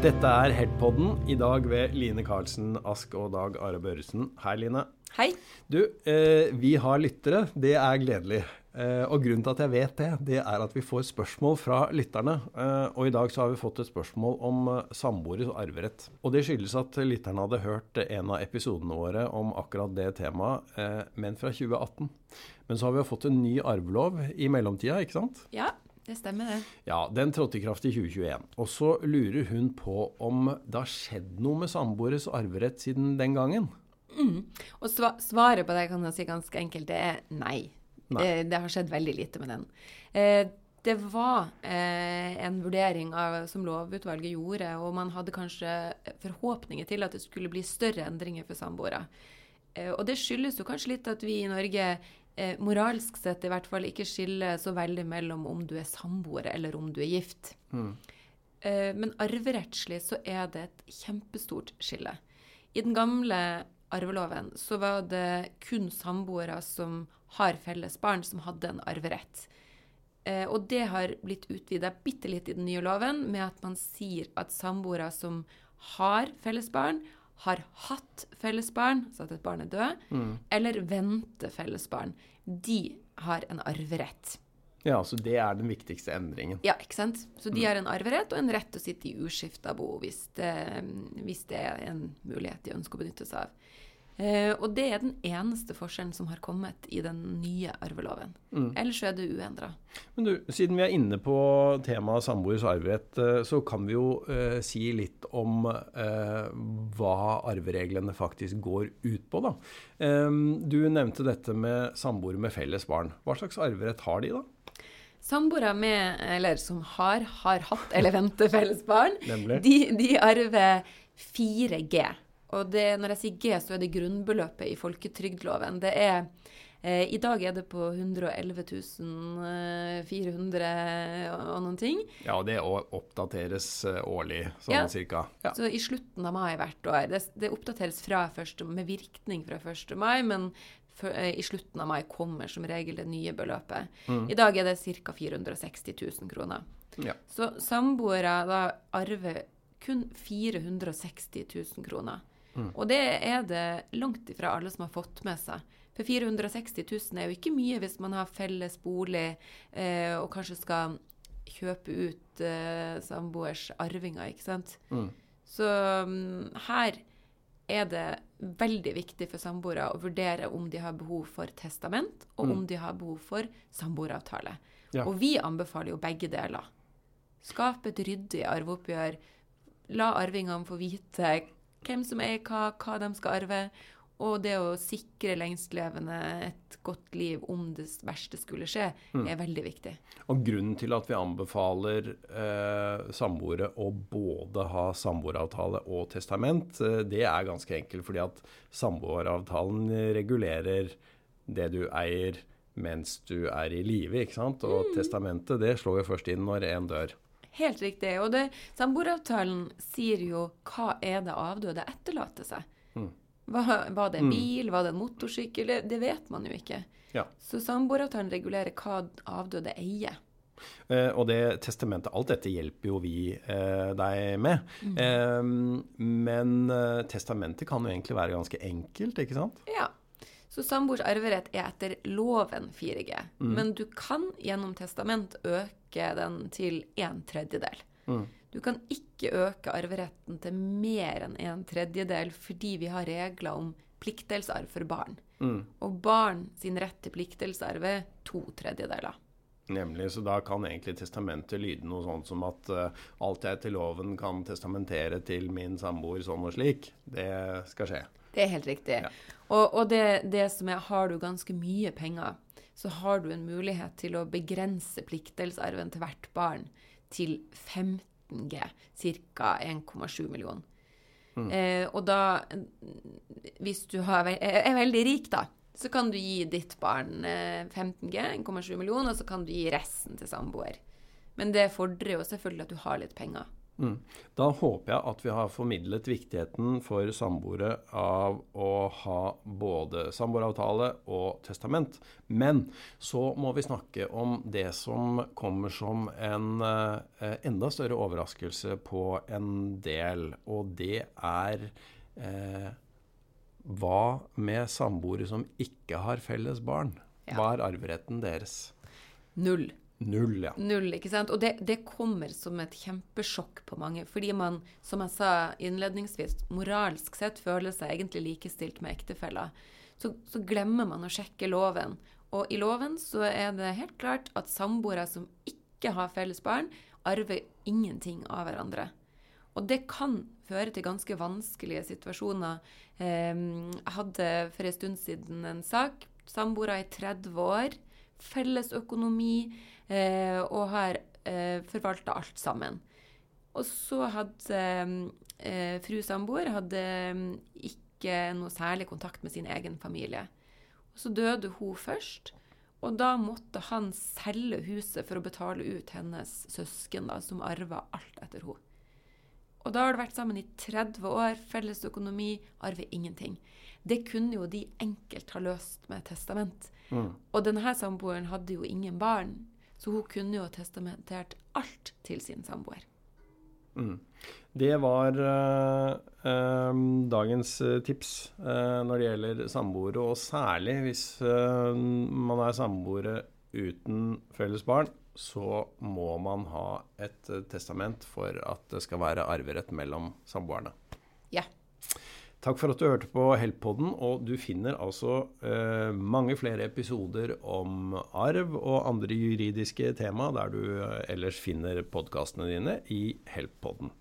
Dette er Heltpodden, i dag ved Line Karlsen Ask og Dag Are Børresen. Hei, Line. Hei. Du, eh, vi har lyttere. Det er gledelig. Eh, og grunnen til at jeg vet det, det er at vi får spørsmål fra lytterne. Eh, og i dag så har vi fått et spørsmål om eh, samboeres arverett. Og det skyldes at lytterne hadde hørt en av episodene våre om akkurat det temaet, eh, men fra 2018. Men så har vi jo fått en ny arvelov i mellomtida, ikke sant? Ja, det stemmer det. Ja, den trådte i kraft i 2021. Og så lurer hun på om det har skjedd noe med samboeres arverett siden den gangen. Mm. Og svaret på det kan jeg si ganske enkelt, det er nei. Nei. Det, det har skjedd veldig lite med den. Eh, det var eh, en vurdering av, som lovutvalget gjorde, og man hadde kanskje forhåpninger til at det skulle bli større endringer for samboere. Eh, og det skyldes jo kanskje litt at vi i Norge eh, moralsk sett i hvert fall ikke skille så veldig mellom om du er samboer eller om du er gift. Mm. Eh, men arverettslig så er det et kjempestort skille. I den gamle arveloven så var det kun samboere som har felles barn, som hadde en arverett. Eh, og det har blitt utvida bitte litt i den nye loven med at man sier at samboere som har felles barn, har hatt felles barn, så at et barn er død, Mm. eller venter felles barn, de har en arverett. Ja, så det er den viktigste endringen. Ja, ikke sant? Så de har en arverett og en rett til å sitte i uskifta bo hvis det, hvis det er en mulighet de ønsker å benytte seg av. Eh, og det er den eneste forskjellen som har kommet i den nye arveloven. Mm. Ellers er det uendra. Men du, siden vi er inne på temaet samboers arverett, eh, så kan vi jo eh, si litt om eh, hva arvereglene faktisk går ut på, da. Eh, du nevnte dette med samboere med felles barn. Hva slags arverett har de, da? Samboere med, eller som har, har hatt eller venter felles barn, de, de arver 4G. Og det, når jeg sier G, så er det grunnbeløpet i folketrygdloven. Det er eh, I dag er det på 111 400 og noen ting. Ja, og det oppdateres eh, årlig, sånn Ja. cirka. Ja. Så i slutten av mai hvert år. Det, det oppdateres første, med virkning fra 1. mai, men for, eh, i slutten av mai kommer som regel det nye beløpet. I dag er det ca. 460 000 kroner. Ja. Så samboere da arver kun 460 000 kroner. Og det er det langt ifra alle som har fått med seg. For 460 000 er jo ikke mye hvis man har felles bolig eh, og kanskje skal kjøpe ut eh, samboers arvinger, ikke sant. Mm. Så um, her er det veldig viktig for samboere å vurdere om de har behov for testament, og om de har behov for samboeravtale. Ja. Og vi anbefaler jo begge deler. Skap et ryddig arveoppgjør. La arvingene få vite hvem som eier hva, hva de skal arve. Og det å sikre lengstlevende et godt liv om det verste skulle skje, er veldig viktig. Og grunnen til at vi anbefaler eh, samboere å både ha samboeravtale og testament, eh, det er ganske enkelt fordi at samboeravtalen regulerer det du eier mens du er i live, ikke sant? Og testamentet, det slår jo først inn når en dør. Helt riktig. Og det, samboeravtalen sier jo hva er det avdøde etterlater seg. Hva, var det en bil, var det en motorsykkel? Det, det vet man jo ikke. Ja. Så samboeravtalen regulerer hva avdøde eier. Uh, og det testamentet, alt dette hjelper jo vi uh, deg med. Eh, men eh, testamentet kan jo egentlig være ganske enkelt, ikke sant? Ja. Så samboers arverett er etter loven 4G. Men du kan gjennom testament øke den til en tredjedel. Du kan ikke øke arveretten til mer enn en tredjedel fordi vi har regler om pliktdelsarv for barn. Og barn sin rett til pliktdelsarv er to tredjedeler. Nemlig, så da kan egentlig testamentet lyde noe sånt som at uh, alt jeg etter loven kan testamentere til min samboer sånn og slik, det skal skje. Det er helt riktig. Og, og det, det som er, har du ganske mye penger, så har du en mulighet til å begrense pliktdelsarven til hvert barn til 15G, ca. 1,7 millioner. Eh, og da, hvis du har, er veldig rik, da, så kan du gi ditt barn eh, 15G, 1,7 millioner, og så kan du gi resten til samboer. Men det fordrer jo selvfølgelig at du har litt penger. Mm. Da håper jeg at vi har formidlet viktigheten for samboere av å ha både samboeravtale og testament. Men så må vi snakke om det som kommer som en eh, enda større overraskelse på en del, og det er eh, hva med samboere som ikke har felles barn? Hva er arveretten deres? Null. Null, ja. Null, ikke sant? Og det, det, kommer som et kjempesjokk på mange. Fordi man, som jeg sa innledningsvis, moralsk sett føler seg egentlig likestilt med ektefeller. Så, så, glemmer man å sjekke loven. Og i loven så er det helt klart at samboere som ikke har felles barn, arver ingenting av hverandre. Og det kan føre til ganske vanskelige situasjoner. Ehm, jeg hadde for en stund siden en sak. Samboere i 30 år. Felles økonomi Eh, og har eh, forvalta alt sammen. Og så hadde eh, fru samboer hadde mm, ikke noe særlig kontakt med sin egen familie. Og så døde hun først. Og da måtte han selge huset for å betale ut hennes søsken, da, som arva alt etter henne. Og da har det vært sammen i 30 år, felles økonomi, arver ingenting. Det kunne jo de enkelt ha løst med testament. Mm. Og denne samboeren hadde jo ingen barn. Så hun kunne jo ha testamentert alt til sin samboer. Mm. Det var uh, uh, dagens uh, tips når det gjelder samboere, og særlig hvis man er samboere uten felles barn, så må man ha et testament for at det skal være arverett mellom samboerne. Ja. Takk for at du hørte på Help-podden, og du finner altså eh, mange flere episoder om arv og andre juridiske tema der du eh, ellers finner podkastene dine i Help-podden.